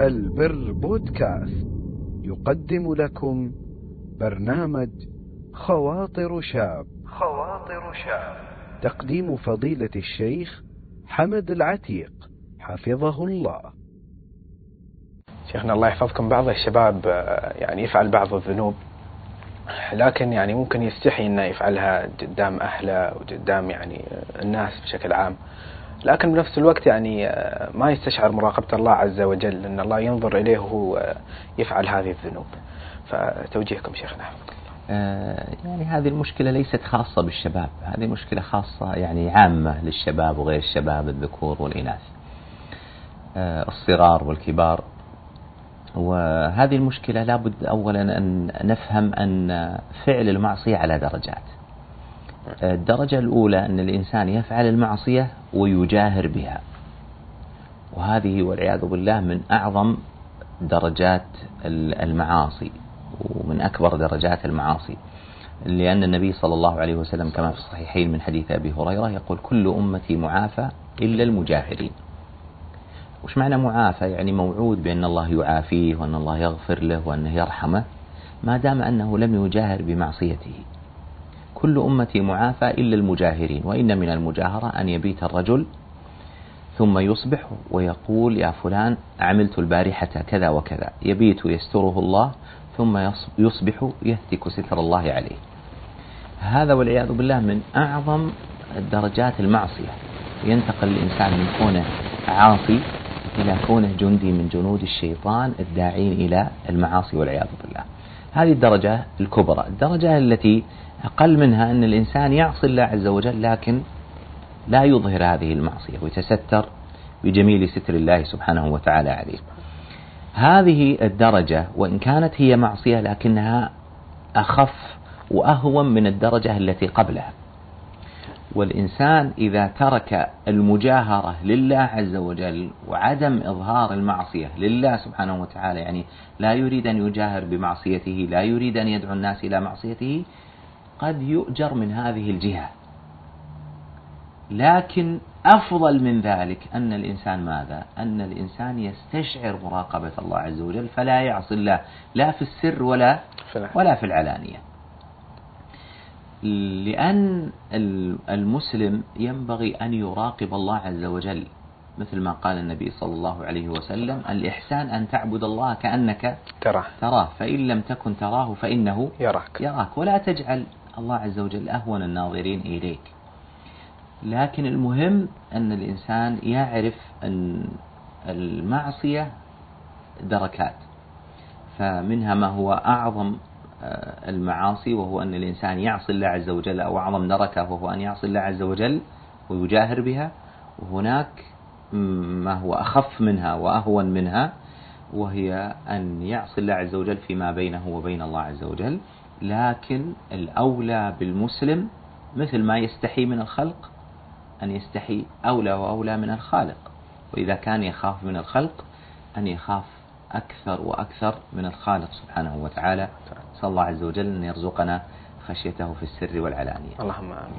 البر بودكاست. يقدم لكم برنامج خواطر شاب. خواطر شاب. تقديم فضيلة الشيخ حمد العتيق. حفظه الله. شيخنا الله يحفظكم. بعض الشباب آه، يعني يفعل بعض الذنوب لكن يعني ممكن يستحي إنه يفعلها قدام أهله وقدام يعني الناس بشكل عام. لكن بنفس الوقت يعني آه، ما يستشعر مراقبة الله عز وجل أن الله ينظر إليه وهو آه، يفعل هذه الذنوب. فتوجيهكم شيخنا. آه، يعني هذه المشكلة ليست خاصة بالشباب هذه مشكلة خاصة يعني عامة للشباب وغير الشباب الذكور والإناث الصغار والكبار. وهذه المشكلة لابد أولا أن نفهم أن فعل المعصية على درجات. الدرجة الأولى أن الإنسان يفعل المعصية ويجاهر بها. وهذه والعياذ بالله من أعظم درجات المعاصي ومن أكبر درجات المعاصي. لأن النبي صلى الله عليه وسلم كما في الصحيحين من حديث أبي هريرة يقول كل أمتي معافى إلا المجاهرين. وش معنى معافى؟ يعني موعود بأن الله يعافيه وأن الله يغفر له وأنه يرحمه ما دام أنه لم يجاهر بمعصيته. كل أمتي معافى إلا المجاهرين وإن من المجاهرة أن يبيت الرجل ثم يصبح ويقول يا فلان عملت البارحة كذا وكذا يبيت يستره الله ثم يصبح يهتك ستر الله عليه. هذا والعياذ بالله من أعظم درجات المعصية. ينتقل الإنسان من كونه عاصي إلى كونه جندي من جنود الشيطان الداعين إلى المعاصي والعياذ بالله. هذه الدرجة الكبرى. الدرجة التي أقل منها أن الإنسان يعصي الله عز وجل لكن لا يظهر هذه المعصية ويتستر بجميل ستر الله سبحانه وتعالى عليه. هذه الدرجة وإن كانت هي معصية لكنها أخف وأهون من الدرجة التي قبلها. والإنسان إذا ترك المجاهرة لله عز وجل وعدم إظهار المعصية لله سبحانه وتعالى يعني لا يريد أن يجاهر بمعصيته لا يريد أن يدعو الناس إلى معصيته قد يؤجر من هذه الجهة. لكن أفضل من ذلك أن الإنسان ماذا؟ أن الإنسان يستشعر مراقبة الله عز وجل فلا يعصي الله لا في السر ولا ولا في العلانية. لأن المسلم ينبغي أن يراقب الله عز وجل مثل ما قال النبي صلى الله عليه وسلم الإحسان أن تعبد الله كأنك تراه. تراه فإن لم تكن تراه فإنه يراك. يراك. ولا تجعل الله عز وجل أهون الناظرين إليك. لكن المهم أن الإنسان يعرف أن المعصية دركات فمنها ما هو أعظم المعاصي وهو أن الإنسان يعصي الله عز وجل أو أعظم دركة وهو أن يعصي الله عز وجل ويجاهر بها. وهناك ما هو أخف منها وأهون منها وهي أن يعصي الله عز وجل فيما بينه وبين الله عز وجل. لكن الأولى بالمسلم مثل ما يستحي من الخلق أن يستحي أولى وأولى من الخالق. وإذا كان يخاف من الخلق أن يخاف أكثر وأكثر من الخالق سبحانه وتعالى. صلى الله عز وجل أن يرزقنا خشيته في السر والعلانية. اللهم آمين.